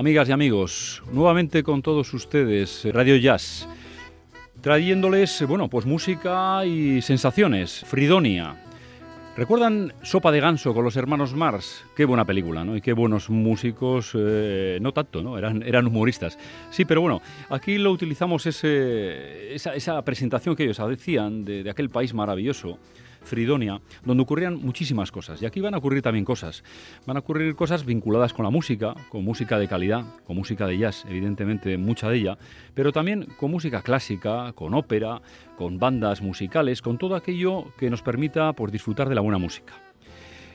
amigas y amigos, nuevamente con todos ustedes, Radio Jazz, trayéndoles, bueno, pues música y sensaciones, Fridonia. ¿Recuerdan Sopa de Ganso con los hermanos Mars? Qué buena película, ¿no? Y qué buenos músicos, eh, no tanto, ¿no? Eran, eran humoristas. Sí, pero bueno, aquí lo utilizamos ese, esa, presentación que ellos hacían de, de aquel país maravilloso Fridonia, donde ocurrían muchísimas cosas. Y aquí van a ocurrir también cosas. Van a ocurrir cosas vinculadas con la música, con música de calidad, con música de jazz, evidentemente mucha de ella, pero también con música clásica, con ópera, con bandas musicales, con todo aquello que nos permita pues, disfrutar de la buena música.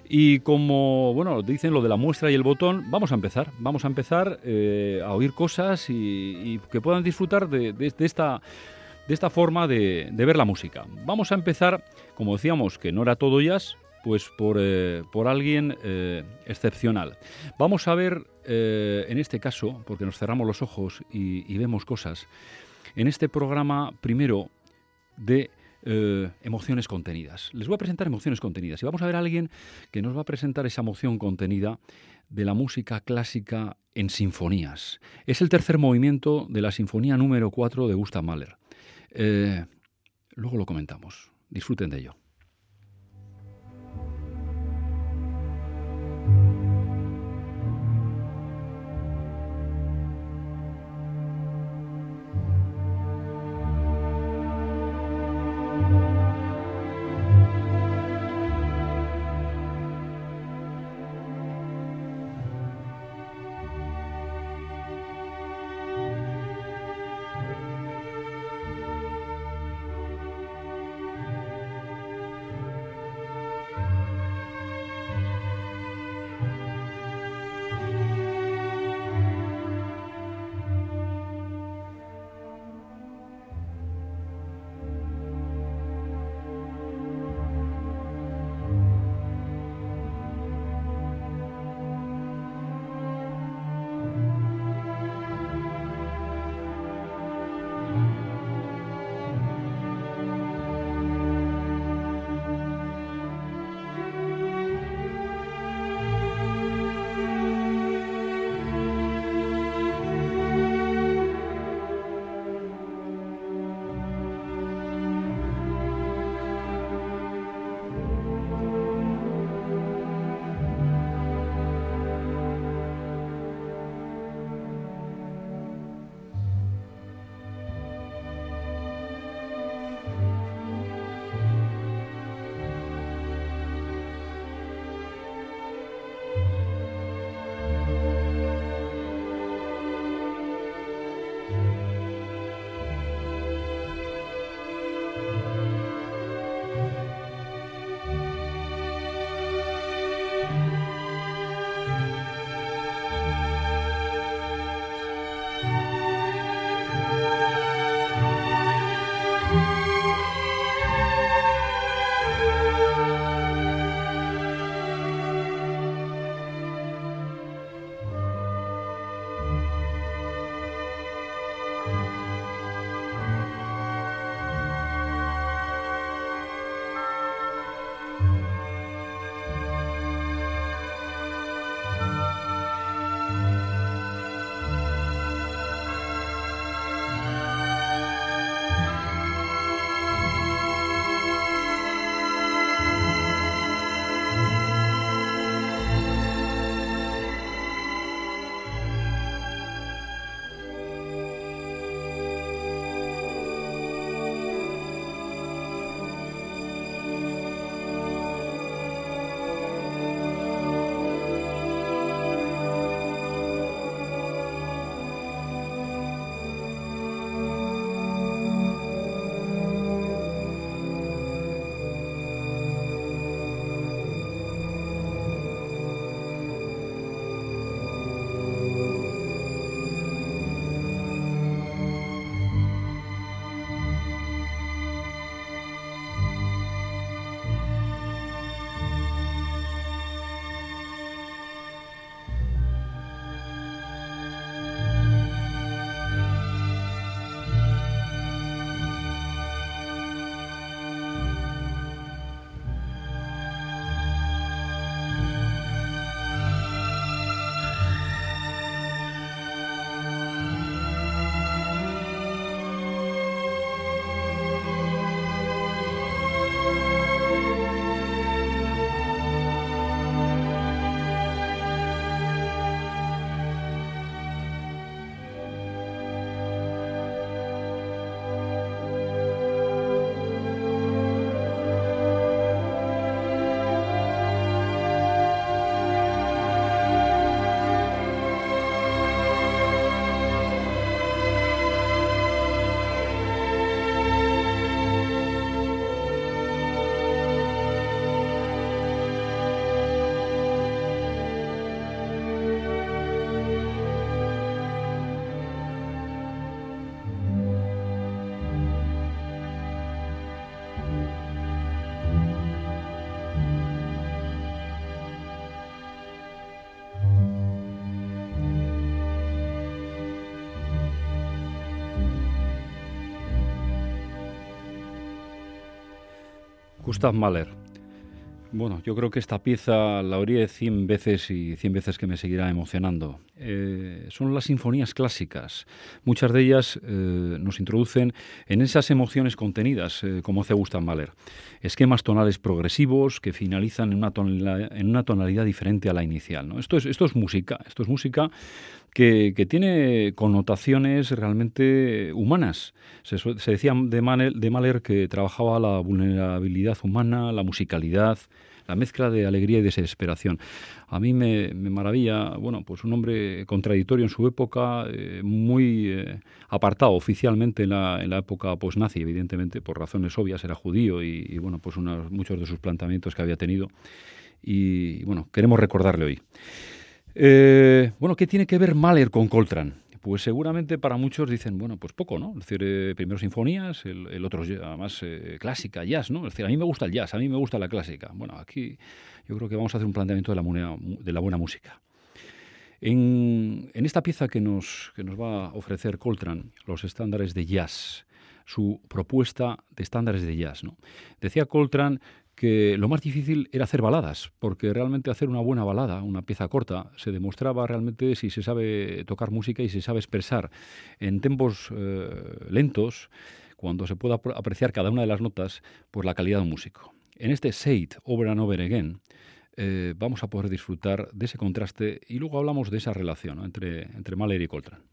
Y como bueno dicen lo de la muestra y el botón, vamos a empezar. Vamos a empezar eh, a oír cosas y, que puedan disfrutar de, esta, de esta forma de, ver la música. Vamos a empezar como decíamos, que no era todo jazz, pues por, eh, alguien eh, excepcional. Vamos a ver, eh, en este caso, porque nos cerramos los ojos y, vemos cosas, en este programa primero de emociones contenidas. Les voy a presentar emociones contenidas y vamos a ver a alguien que nos va a presentar esa emoción contenida de la música clásica en sinfonías. Es el tercer movimiento de la sinfonía número 4 de Gustav Mahler. Luego lo comentamos. Disfruten de ello. Gustav Mahler. Bueno, yo creo que esta pieza la oiré 100 veces y 100 veces que me seguirá emocionando. Eh, son las sinfonías clásicas. Muchas de ellas eh, nos introducen en esas emociones contenidas, eh, como hace Gustav Mahler. Esquemas tonales progresivos que finalizan en una tonalidad, en una tonalidad diferente a la inicial. Esto, es, esto es música, esto es música que, tiene connotaciones realmente humanas. Se, decía de de Mahler que trabajaba la vulnerabilidad humana, la musicalidad, la mezcla de alegría y desesperación. A mí me, maravilla, bueno, pues un hombre contradictorio en su época, eh, muy eh, apartado oficialmente en la, en la época post-nazi, evidentemente, por razones obvias, era judío y, bueno, pues muchos de sus planteamientos que había tenido. Y bueno, queremos recordarle hoy. Eh, bueno, ¿qué tiene que ver Mahler con Coltrane? Pues seguramente para muchos dicen, bueno, pues poco, ¿no? Es decir, eh, primero sinfonías, el, otro además eh, clásica, jazz, ¿no? Es decir, a mí me gusta el jazz, a mí me gusta la clásica. Bueno, aquí yo creo que vamos a hacer un planteamiento de la, de la buena música. En, esta pieza que nos, que nos va a ofrecer Coltrane, los estándares de jazz, su propuesta de estándares de jazz, ¿no? Decía Coltrane que lo más difícil era hacer baladas, porque realmente hacer una buena balada, una pieza corta, se demostraba realmente si se sabe tocar música y se sabe expresar en tempos eh, lentos, cuando se pueda apreciar cada una de las notas, por la calidad de un músico. En este It Over and Over Again, eh, vamos a poder disfrutar de ese contraste y luego hablamos de esa relación entre, entre Mahler y Coltrane.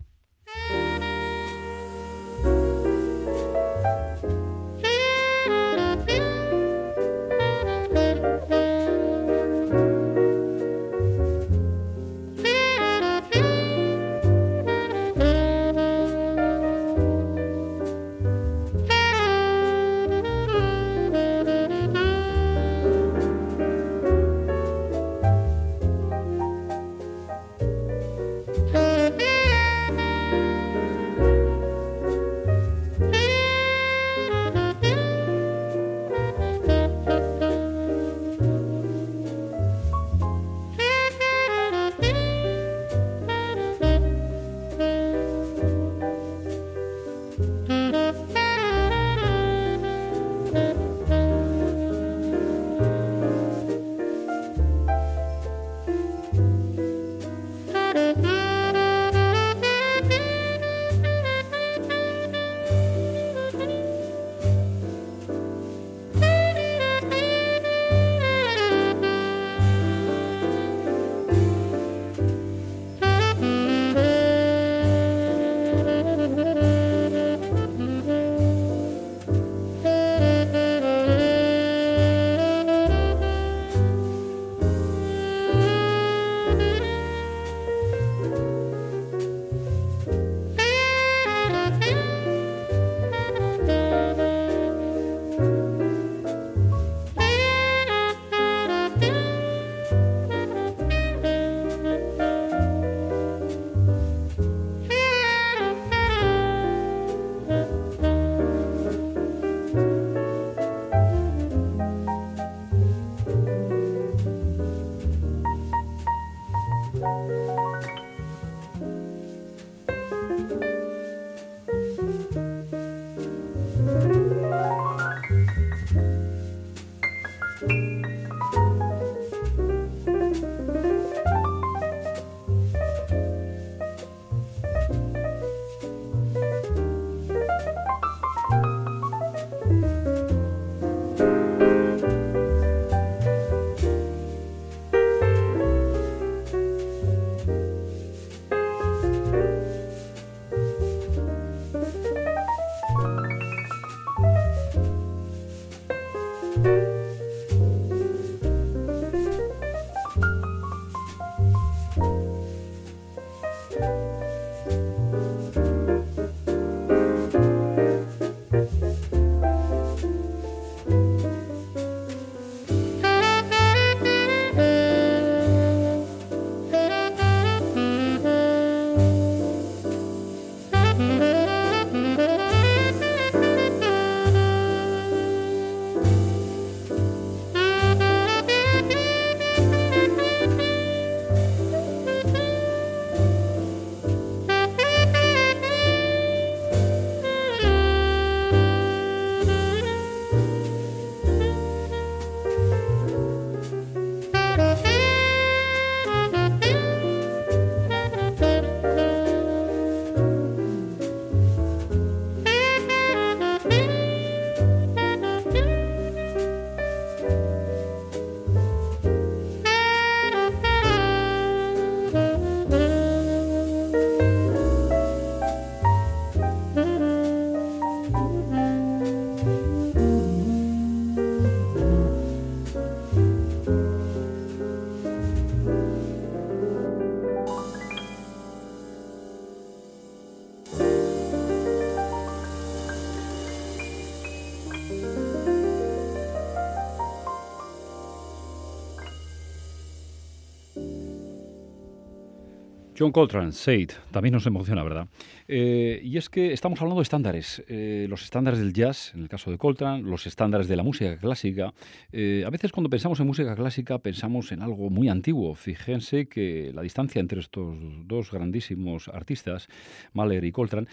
John Coltrane, Said, también nos emociona, ¿verdad? Eh, y es que estamos hablando de estándares, eh, los estándares del jazz, en el caso de Coltrane, los estándares de la música clásica. Eh, a veces cuando pensamos en música clásica pensamos en algo muy antiguo. Fíjense que la distancia entre estos dos grandísimos artistas, Mahler y Coltrane,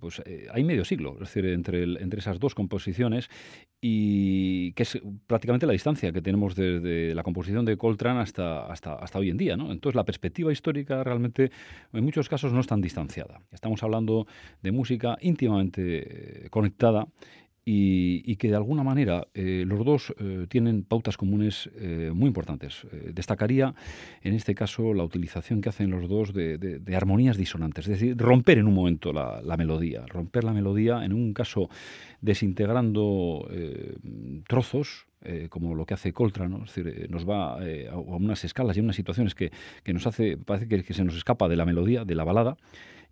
pues hay medio siglo, es decir, entre, entre esas dos composiciones y que es prácticamente la distancia que tenemos desde la composición de Coltrane hasta, hasta, hasta hoy en día. ¿no? Entonces la perspectiva histórica realmente en muchos casos no es tan distanciada. Estamos hablando de música íntimamente eh, conectada y, que de alguna manera eh, los dos eh, tienen pautas comunes muy importantes. destacaría en este caso la utilización que hacen los dos de, armonías disonantes, es decir, romper en un momento la, la, melodía, romper la melodía en un caso desintegrando trozos eh, como lo que hace Coltrane, es decir, eh, nos va eh, a, unas escalas y a unas situaciones que, que nos hace, parece que, se nos escapa de la melodía, de la balada,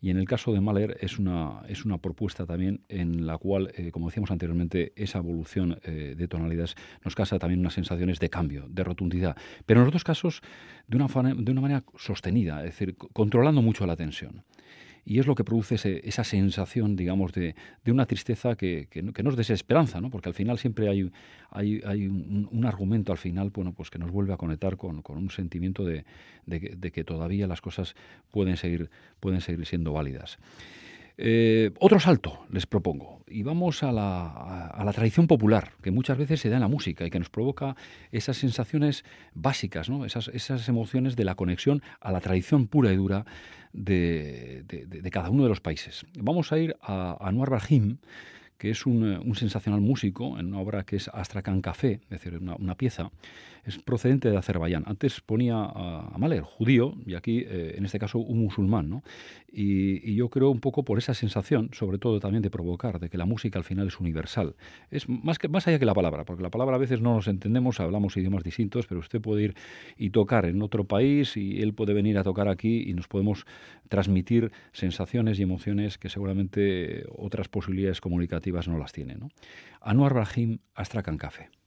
y en el caso de Mahler es una, es una propuesta también en la cual, como decíamos anteriormente, esa evolución de tonalidades nos causa también unas sensaciones de cambio, de rotundidad, pero en los dos casos de una, de una manera sostenida, es decir, controlando mucho la tensión y es lo que produce esa sensación, digamos, de, una tristeza que, que, no, es desesperanza, ¿no? porque al final siempre hay, hay, un, argumento al final bueno, pues que nos vuelve a conectar con, un sentimiento de, de, que todavía las cosas pueden seguir, siendo válidas. Eh, otro salto les propongo y vamos a la, tradición popular que muchas veces se da en la música y que nos provoca esas sensaciones básicas, ¿no? esas emociones de la conexión a la tradición pura y dura de, cada uno de los países. Vamos a ir a Anwar Brahim, que es un, sensacional músico en una obra que es Astrakhan Café, es decir, una pieza es procedente de Azerbaiyán. Antes ponía a, Mahler, judío, y aquí, eh, en este caso, un musulmán. ¿no? Y, yo creo un poco por esa sensación, sobre todo también de provocar, de que la música al final es universal. Es más, que, más allá que la palabra, porque la palabra a veces no nos entendemos, hablamos idiomas distintos, pero usted puede ir y tocar en otro país y él puede venir a tocar aquí y nos podemos transmitir sensaciones y emociones que seguramente otras posibilidades comunicativas no las tienen. ¿no? Anwar Brahim Astrakhan Café.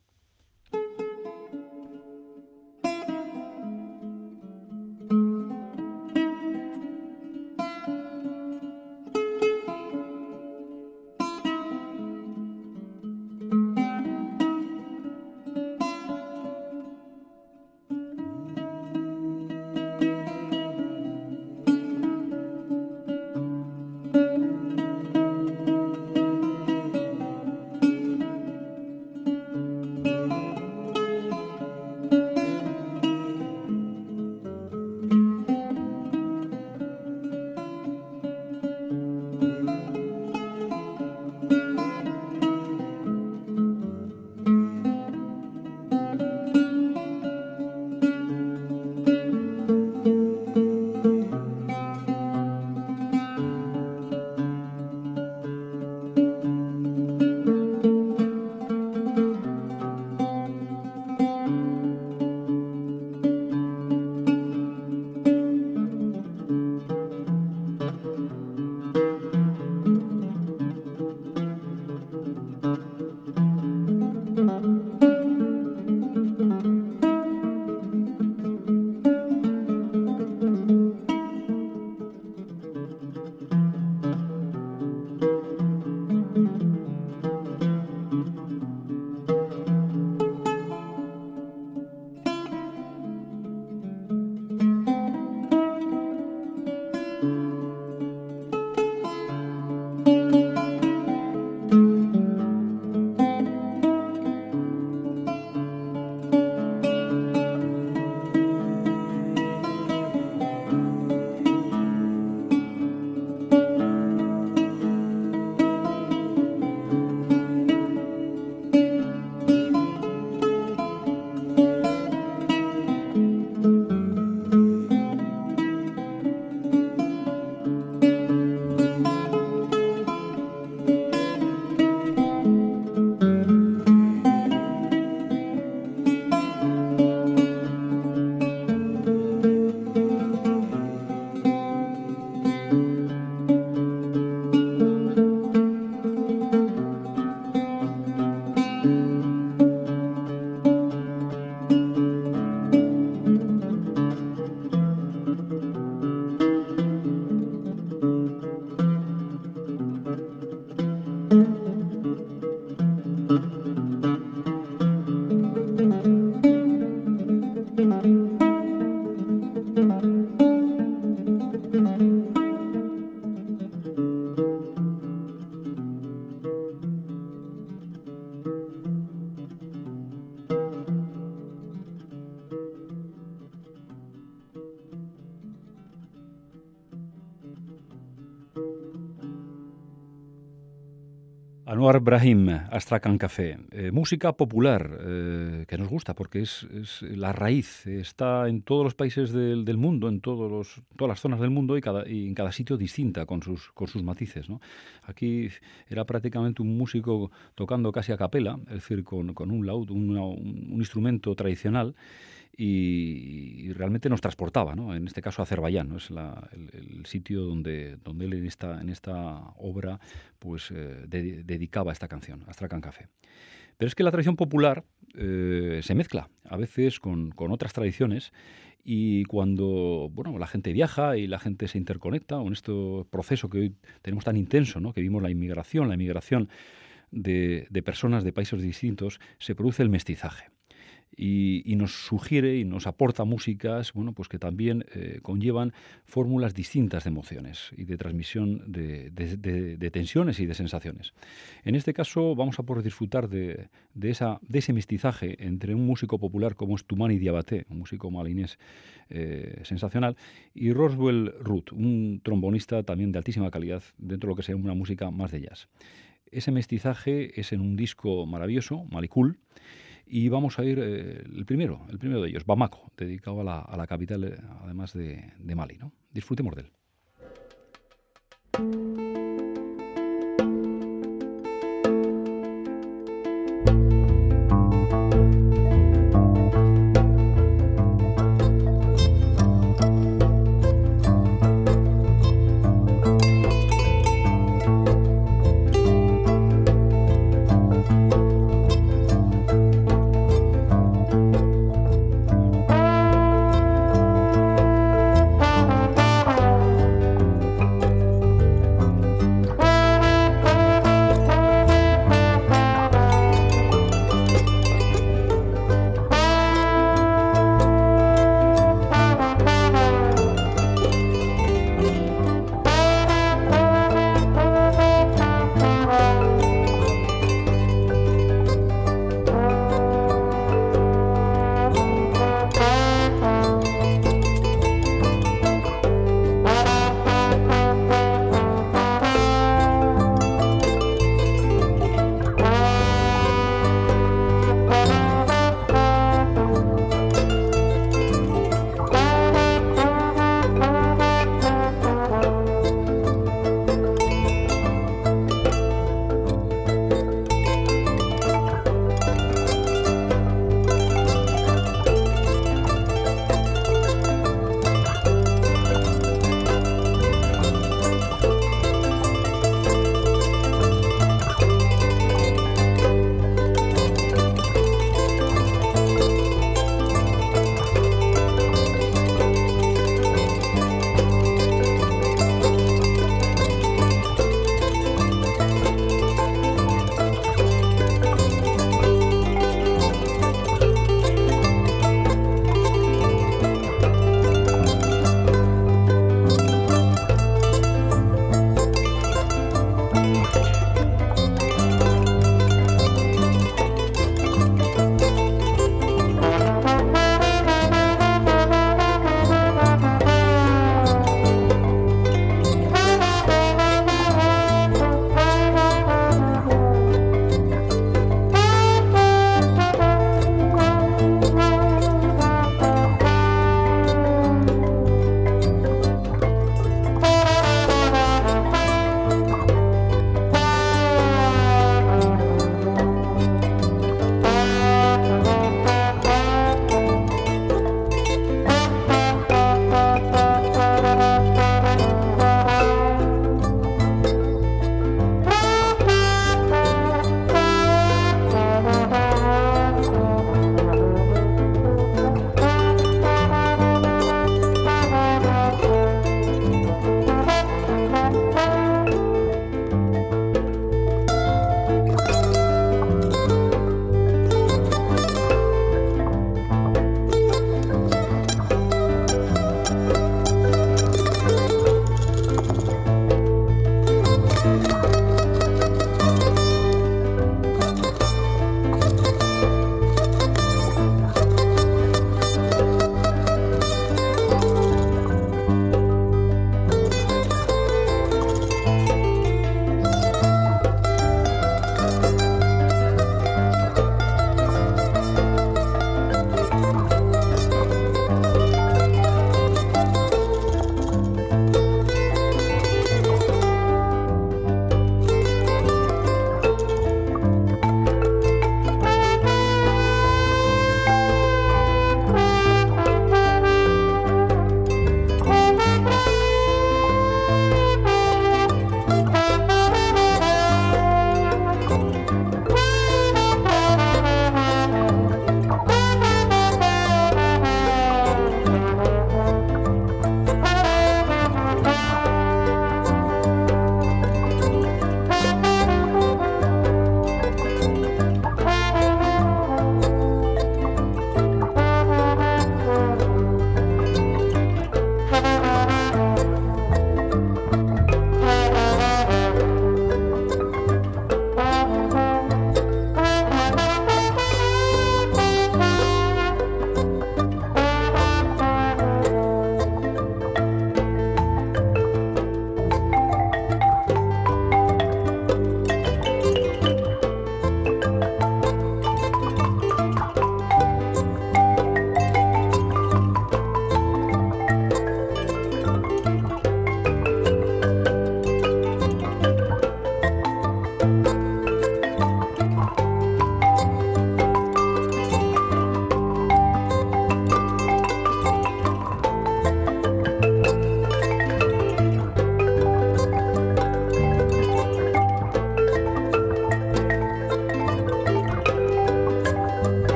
Brahim, Astrakhan Café. Eh, música popular eh, que nos gusta porque es, la raíz, está en todos los países del, mundo, en todos los, todas las zonas del mundo y, en cada sitio distinta con sus, matices. Aquí era prácticamente un músico tocando casi a capela, es decir, con, un laúd, un instrumento tradicional y, realmente nos transportaba, ¿no? en este caso a Azerbaiyán, ¿no? es el, sitio donde, donde él en esta, en esta obra pues, eh, dedicaba esta canción, Astrakhan Café. Pero es que la tradición popular eh, se mezcla a veces con, con, otras tradiciones y cuando bueno, la gente viaja y la gente se interconecta en este proceso que hoy tenemos tan intenso, ¿no? que vimos la inmigración, la inmigración de, de personas de países distintos, se produce el mestizaje y, nos sugiere y nos aporta músicas bueno, pues que también eh, conllevan fórmulas distintas de emociones y de transmisión de, tensiones y de sensaciones. En este caso vamos a poder disfrutar de, ese mestizaje entre un músico popular como es Tumani Diabaté, un músico malinés eh, sensacional, y Roswell Root, un trombonista también de altísima calidad dentro de lo que sea una música más de jazz. Ese mestizaje es en un disco maravilloso, Malikul, y vamos a ir eh, el primero, el primero de ellos, Bamako, dedicado a la, a la capital, eh, además de, de Mali. ¿no? Disfrutemos de él.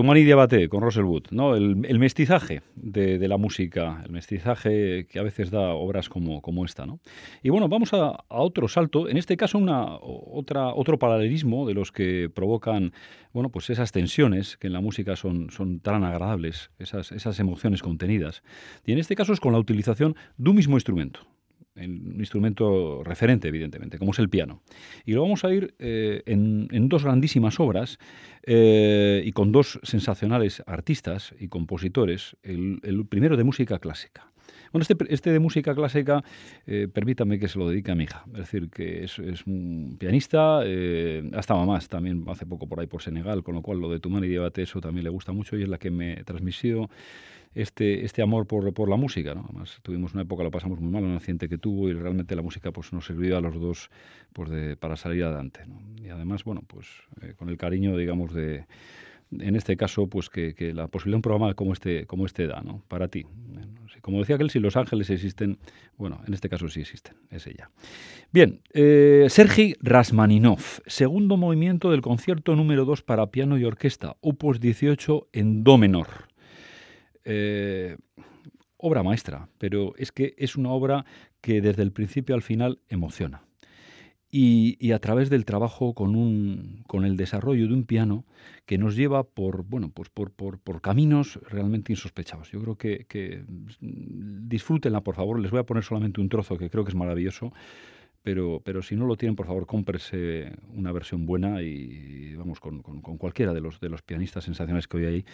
Tumani Diabate con Russell Wood, ¿no? El, mestizaje de, la música, el mestizaje que a veces da obras como, como esta, ¿no? Y bueno, vamos a, otro salto, en este caso una, otra, otro paralelismo de los que provocan, bueno, pues esas tensiones que en la música son, son tan agradables, esas, esas emociones contenidas. Y en este caso es con la utilización de un mismo instrumento, un instrumento referente, evidentemente, como es el piano. Y lo vamos a ir eh, en, dos grandísimas obras eh, y con dos sensacionales artistas y compositores. El, primero de música clásica. Bueno, este, este de música clásica, eh, permítame que se lo dedique a mi hija. Es decir, que es, un pianista, eh, ha estado más también hace poco por ahí por Senegal, con lo cual lo de Tumani y Debate eso también le gusta mucho y es la que me transmitió este, este amor por, por la música. ¿no? Además, tuvimos una época, lo pasamos muy mal, un accidente que tuvo y realmente la música pues, nos sirvió a los dos pues, para salir adelante. ¿no? Y además, bueno, pues eh, con el cariño, digamos, de en este caso, pues que, que, la posibilidad de un programa como este, como este da, ¿no? Para ti. Como decía aquel, si los ángeles existen, bueno, en este caso sí existen, es ella. Bien, eh, Sergi Rasmaninov, segundo movimiento del concierto número 2 para piano y orquesta, opus 18 en do menor. Eh, obra maestra, pero es que es una obra que desde el principio al final emociona. Y, a través del trabajo con, un, con el desarrollo de un piano que nos lleva por, bueno, pues por, por, por caminos realmente insospechados. Yo creo que, que disfrútenla, por favor. Les voy a poner solamente un trozo que creo que es maravilloso pero, pero si no lo tienen, por favor, cómprese una versión buena y, vamos con, con, cualquiera de los, de los pianistas sensacionales que hoy hay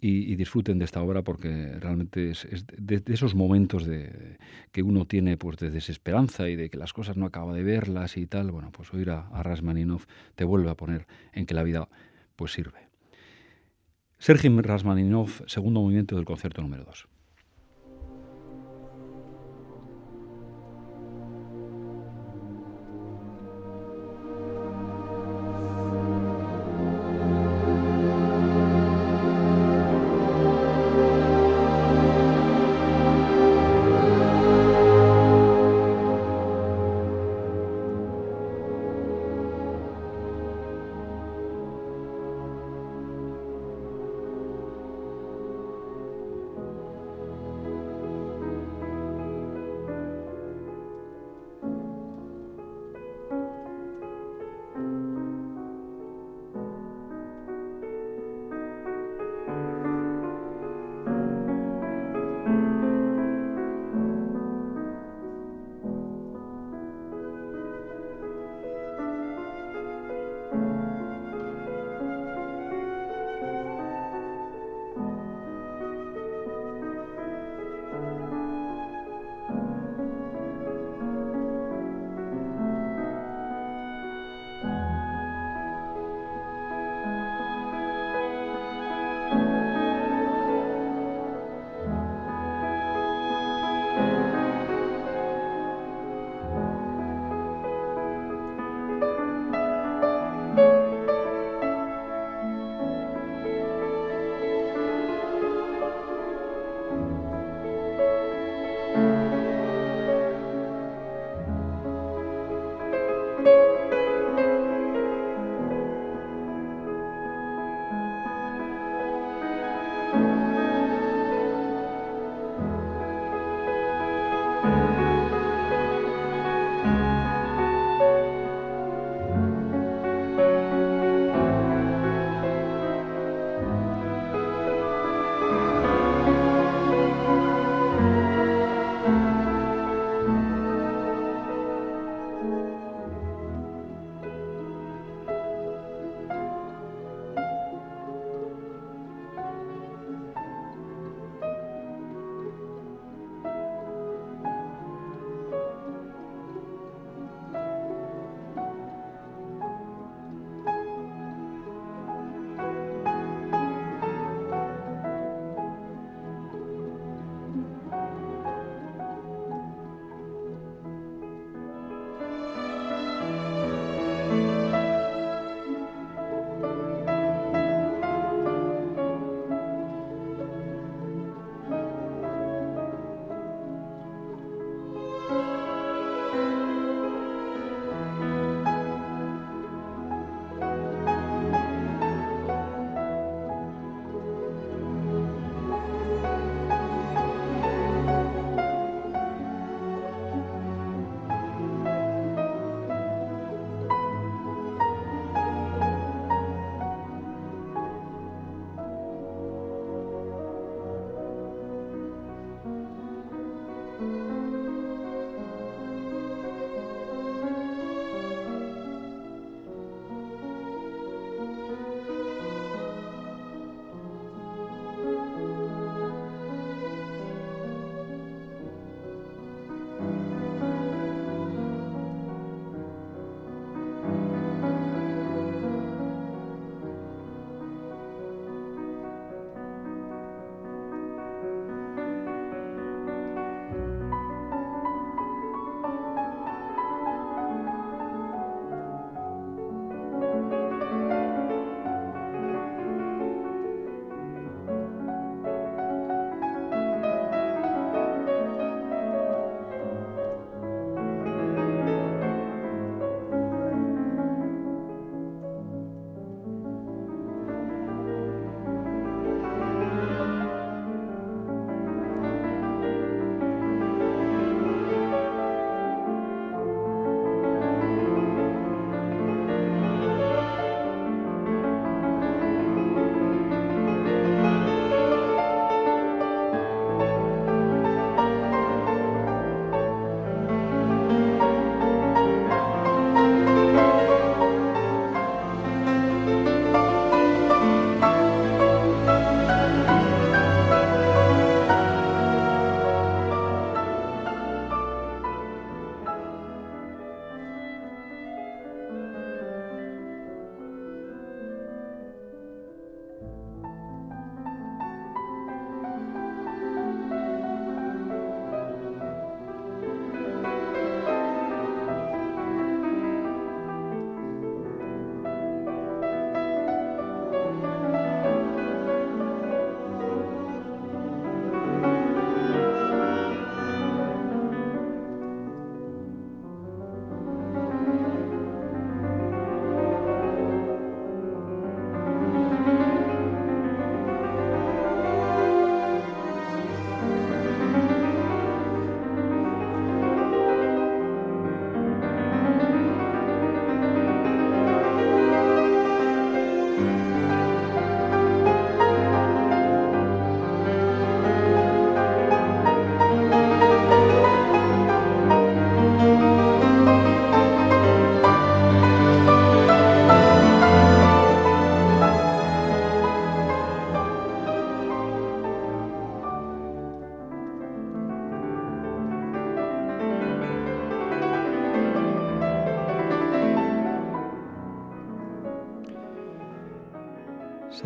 y, disfruten de esta obra porque realmente es, de, esos momentos de, que uno tiene pues de desesperanza y de que las cosas no acaba de verlas y tal, bueno, pues oír a, Rasmaninov te vuelve a poner en que la vida pues sirve. Sergei Rasmaninov, segundo movimiento del concierto número 2.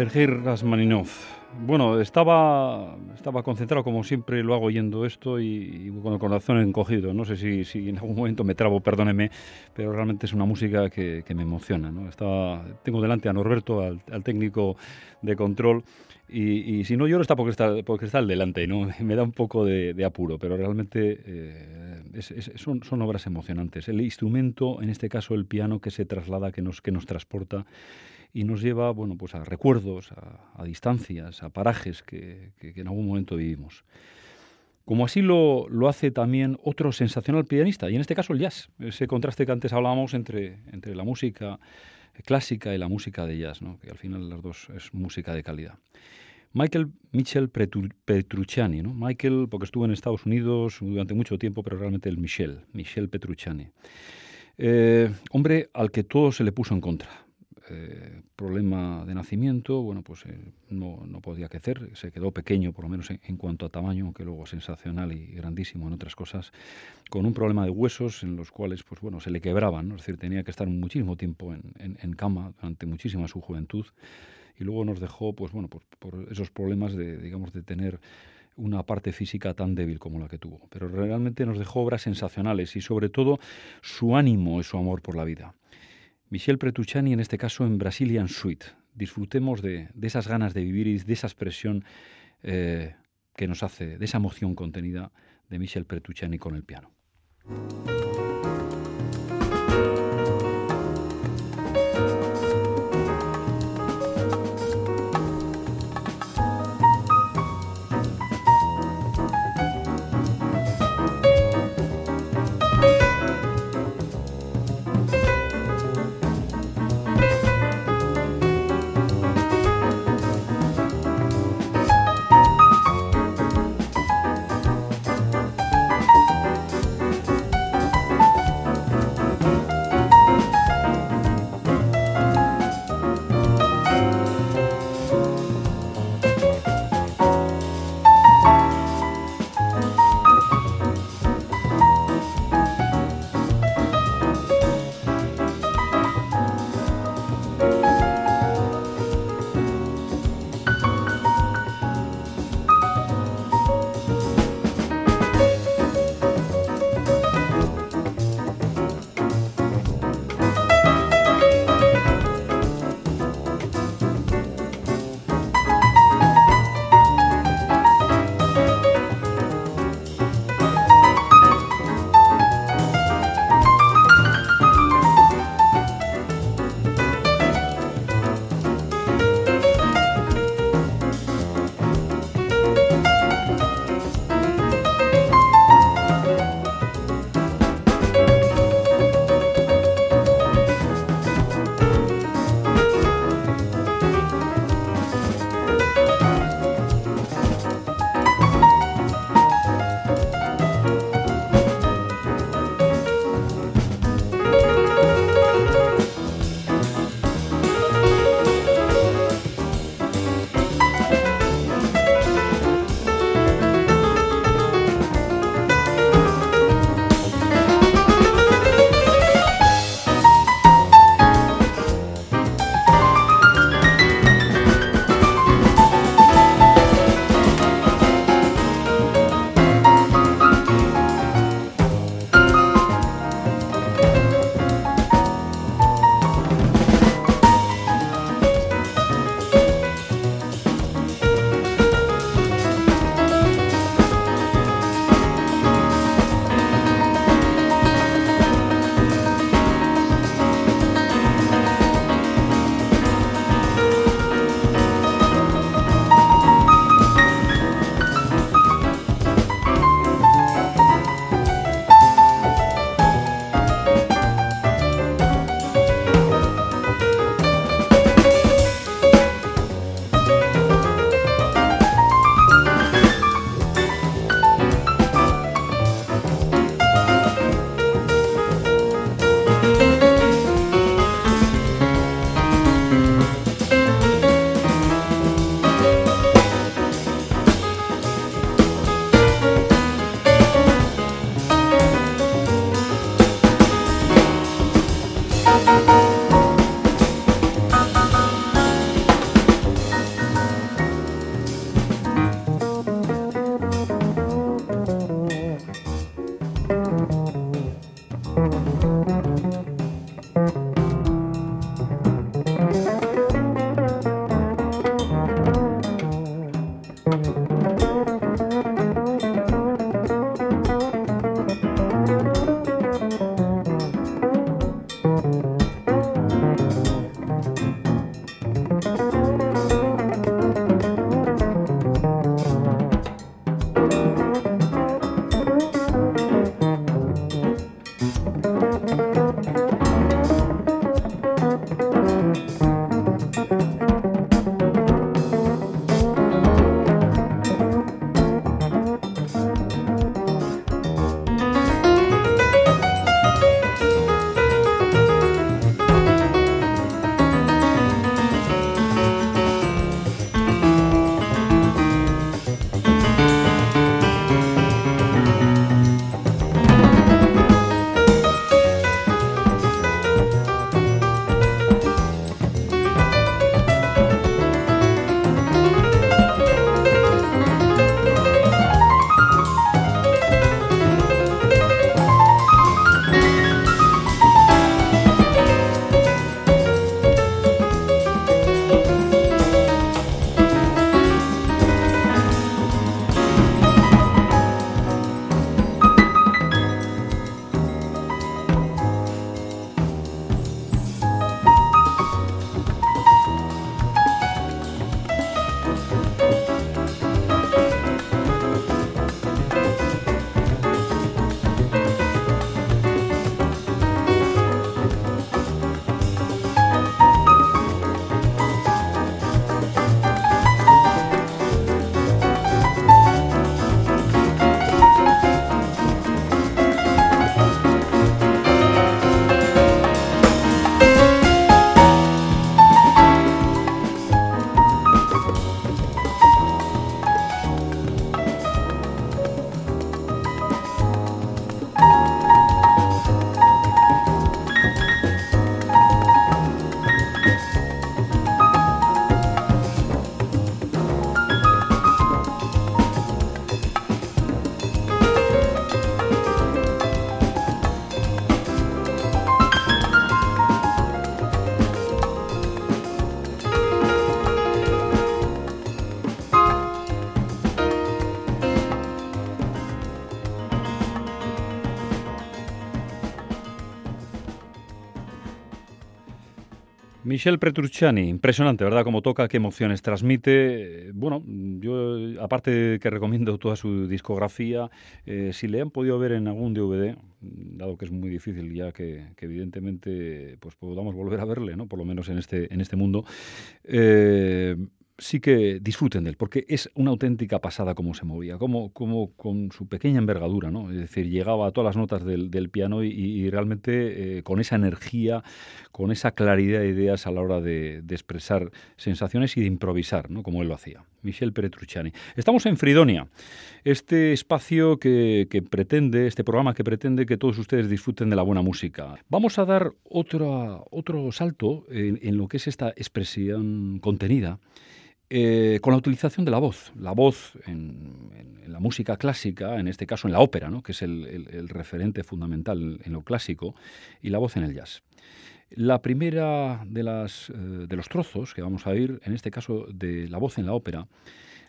Sergei Rasmaninov. Bueno, estaba, estaba concentrado como siempre lo hago oyendo esto y, con el corazón encogido. No sé si, si, en algún momento me trabo, perdóneme, pero realmente es una música que, me emociona. Estaba, tengo delante a Norberto, al, técnico de control, y, si no lloro está porque está, porque está al delante, ¿no? me da un poco de, apuro, pero realmente eh, son, son obras emocionantes. El instrumento, en este caso el piano, que se traslada, que nos, que nos transporta y nos lleva bueno, pues a recuerdos, a, distancias, a parajes que, en algún momento vivimos. Como así lo, lo, hace también otro sensacional pianista, y en este caso el jazz, ese contraste que antes hablábamos entre, entre la música clásica y la música de jazz, ¿no? que al final las dos es música de calidad. Michael Michel Petrucciani, ¿no? Michael porque estuvo en Estados Unidos durante mucho tiempo, pero realmente el Michel, Michel Petrucciani. Eh, hombre al que todo se le puso en contra. Eh, problema de nacimiento, bueno, pues eh, no, no, podía crecer, se quedó pequeño, por lo menos en, cuanto a tamaño, aunque luego sensacional y grandísimo en otras cosas, con un problema de huesos en los cuales, pues bueno, se le quebraban, es decir, tenía que estar muchísimo tiempo en, en, cama durante muchísima su juventud y luego nos dejó, pues bueno, por, por esos problemas de, digamos, de tener una parte física tan débil como la que tuvo. Pero realmente nos dejó obras sensacionales y sobre todo su ánimo y su amor por la vida. Michel Petrucciani, en este caso en Brazilian Suite. Disfrutemos de, esas ganas de vivir y de esa expresión eh, que nos hace, de esa emoción contenida de Michel Petrucciani con el piano. Michel Petrucciani, impresionante, ¿verdad? Cómo toca, qué emociones transmite. Bueno, yo aparte que recomiendo toda su discografía, eh, si le han podido ver en algún DVD, dado que es muy difícil ya que, evidentemente pues podamos volver a verle, ¿no? Por lo menos en este, en este mundo. Eh, sí que disfruten de él, porque es una auténtica pasada cómo se movía, como, como con su pequeña envergadura, ¿no? Es decir, llegaba a todas las notas del, piano y, realmente eh, con esa energía, con esa claridad de ideas a la hora de, expresar sensaciones y de improvisar, ¿no? Como él lo hacía. Michel Petrucciani. Estamos en Fridonia, este espacio que, pretende, este programa que pretende que todos ustedes disfruten de la buena música. Vamos a dar otro, otro salto en lo que es esta expresión contenida eh, con la utilización de la voz. La voz en, la música clásica, en este caso en la ópera, ¿no? que es el, referente fundamental en lo clásico, y la voz en el jazz. La primera de, las, eh, de los trozos que vamos a oír, en este caso de la voz en la ópera,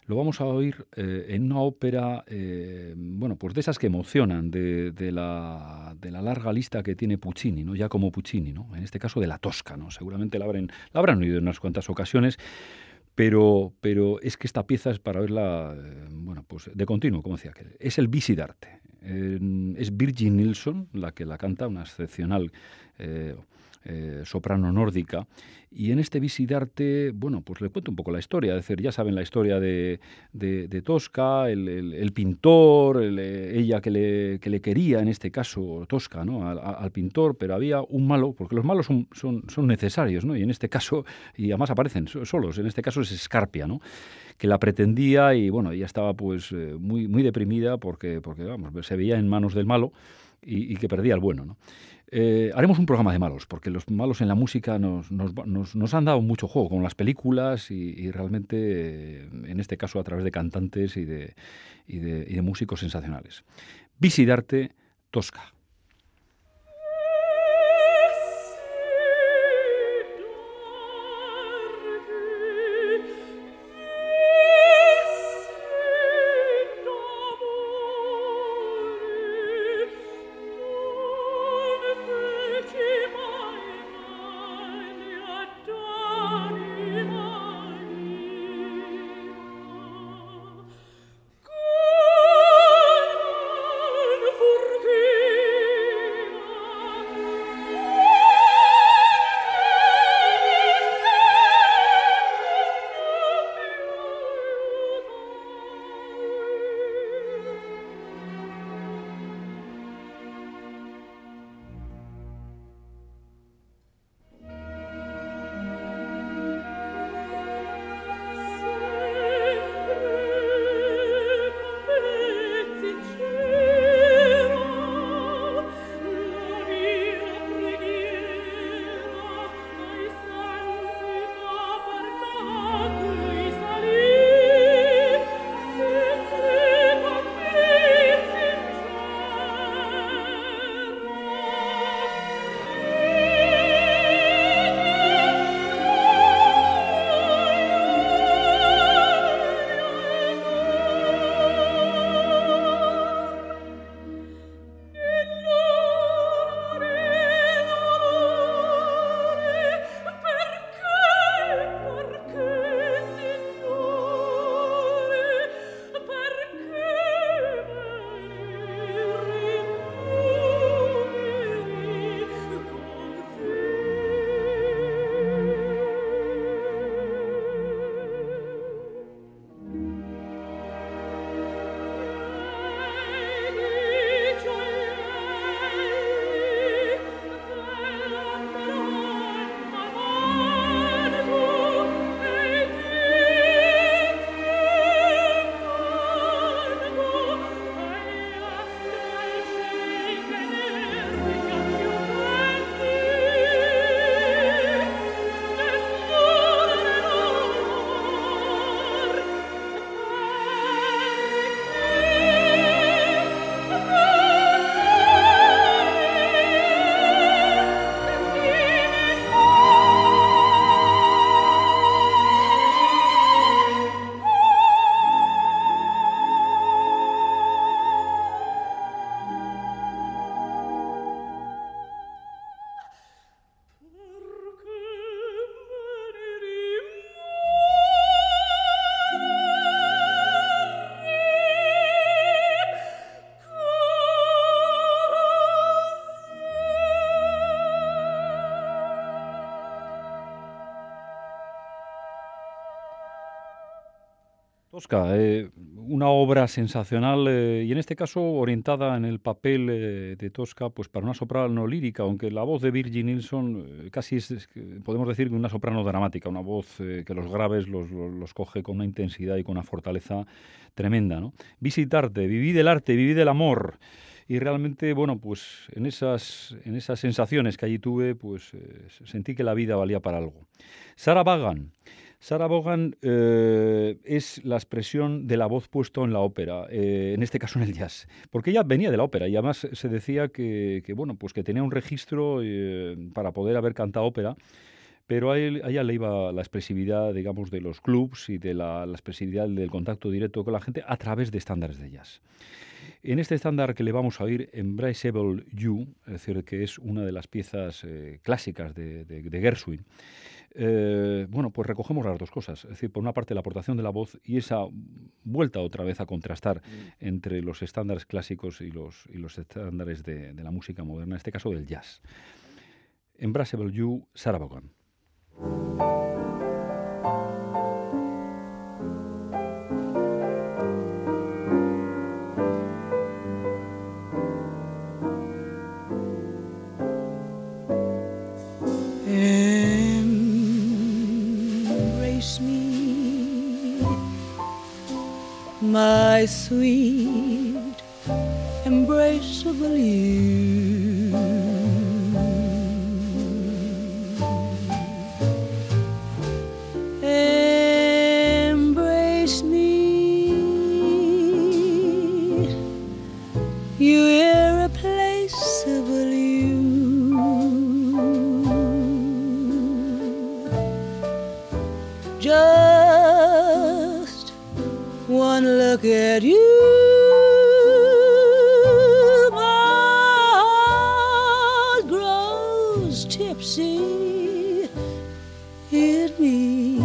lo vamos a oír eh, en una ópera, bueno, pues de esas que emocionan, de, la, de, la, larga lista que tiene Puccini, ¿no? ya como Puccini, ¿no? en este caso de la Tosca. ¿no? Seguramente la, habrán, la habrán oído en unas cuantas ocasiones, pero, pero es que esta pieza es para verla, eh, bueno, pues de continuo, como decía, es el Visidarte. es Virgin Nilsson la que la canta, una excepcional eh, eh, soprano nórdica. Y en este Visidarte, bueno, pues le cuento un poco la historia. Decir, ya saben la historia de, de, Tosca, el, pintor, ella que le, que le, quería, en este caso Tosca, ¿no? Al, pintor, pero había un malo, porque los malos son, son, son, necesarios, ¿no? Y en este caso, y además aparecen solos, en este caso es Escarpia, ¿no? Que la pretendía y, bueno, ella estaba pues eh, muy, muy deprimida porque, porque, vamos, se veía en manos del malo y, y que perdía el bueno, ¿no? Eh, haremos un programa de malos, porque los malos en la música nos, han dado mucho juego con las películas y, realmente, eh, en este caso, a través de cantantes y de, y de, y de músicos sensacionales. Visidarte Tosca. Tosca, eh, una obra sensacional eh, y en este caso orientada en el papel eh, de Tosca pues para una soprano lírica, aunque la voz de Virgin Nilsson casi es, podemos decir una soprano dramática, una voz que los graves los, coge con una intensidad y con una fortaleza tremenda. Visitarte, viví del arte, viví del amor y realmente, bueno, pues en esas, en esas sensaciones que allí tuve, pues sentí que la vida valía para algo. Sarah Vagan. Sarah Vaughan eh, es la expresión de la voz puesto en la ópera, eh, en este caso en el jazz, porque ella venía de la ópera y además se decía que, bueno, pues que tenía un registro eh, para poder haber cantado ópera, pero a, ella le iba la expresividad, digamos, de los clubs y de la, expresividad del contacto directo con la gente a través de estándares de jazz. En este estándar que le vamos a oír, Embraceable You, es decir, que es una de las piezas clásicas de, de Gershwin, eh, bueno, pues recogemos las dos cosas. Es decir, por una parte la aportación de la voz y esa vuelta otra vez a contrastar mm. entre los estándares clásicos y los, y los estándares de, de, la música moderna, en este caso del jazz. Embraceable You, Sarah Vaughan. My sweet, embraceable you. Look at you, my heart grows tipsy in me.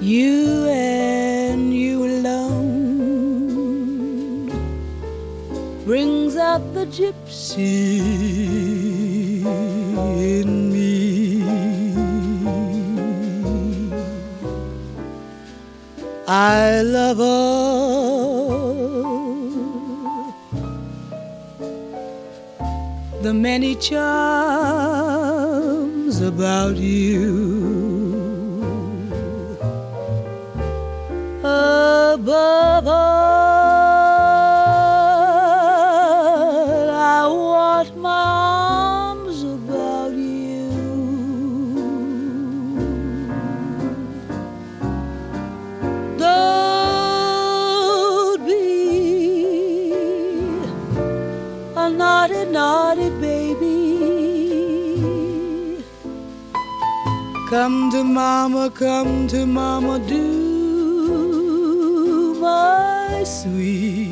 You and you alone brings out the gypsy. I love all the many charms about you. Above Come to mama, come to mama, do my sweet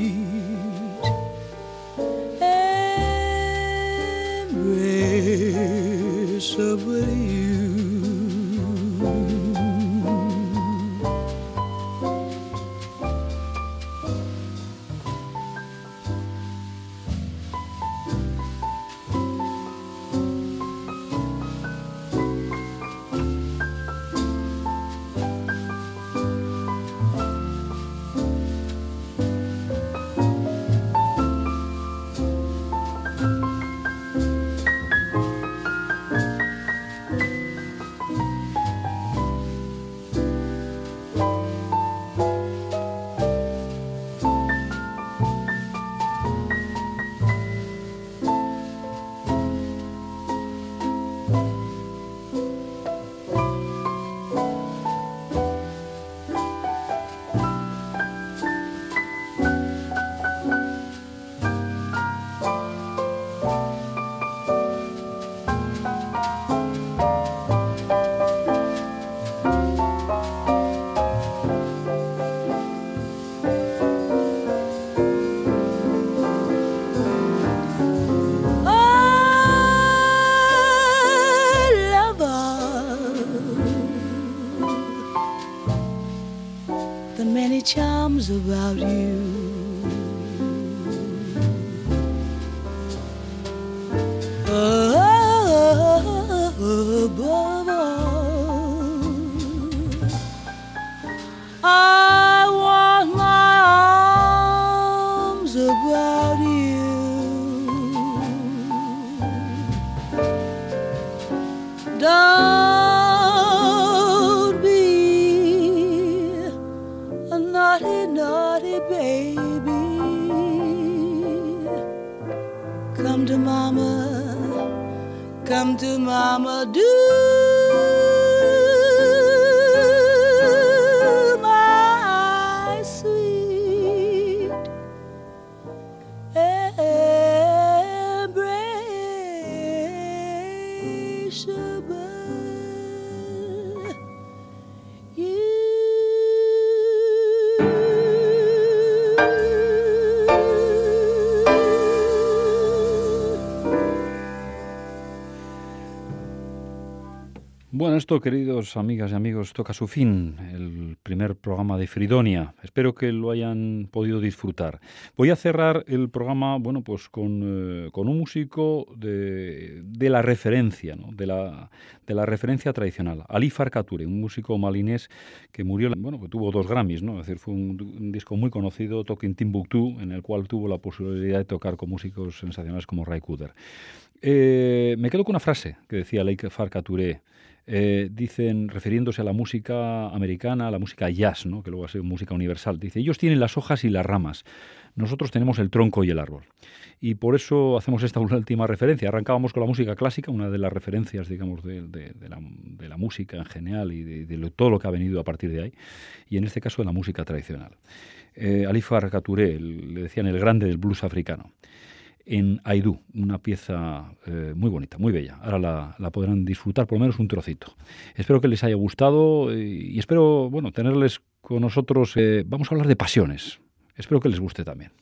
esto, queridos amigas y amigos, toca su fin, el primer programa de Fridonia. Espero que lo hayan podido disfrutar. Voy a cerrar el programa, bueno, pues con, eh, con un músico de, de la referencia, ¿no? de, la, de la referencia tradicional, Ali Farcature, un músico malinés que murió, bueno, que tuvo dos Grammys, ¿no? Es decir, fue un, un disco muy conocido, Talking Timbuktu, en el cual tuvo la posibilidad de tocar con músicos sensacionales como Ray Cooder. Eh, me quedo con una frase que decía Lake Farcature. Eh, dicen, refiriéndose a la música americana, a la música jazz, ¿no? que luego ha sido música universal, dice, ellos tienen las hojas y las ramas, nosotros tenemos el tronco y el árbol. Y por eso hacemos esta última referencia. Arrancábamos con la música clásica, una de las referencias, digamos, de, de- de la, de la música en general y de, lo- todo lo que ha venido a partir de ahí, y en este caso de la música tradicional. Eh, Ali Farka Touré, el- le decían el grande del blues africano en Aidú, una pieza eh, muy bonita, muy bella. Ahora la, podrán disfrutar por lo menos un trocito. Espero que les haya gustado eh, y espero, bueno, tenerles con nosotros. eh, vamos a hablar de pasiones. Espero que les guste también.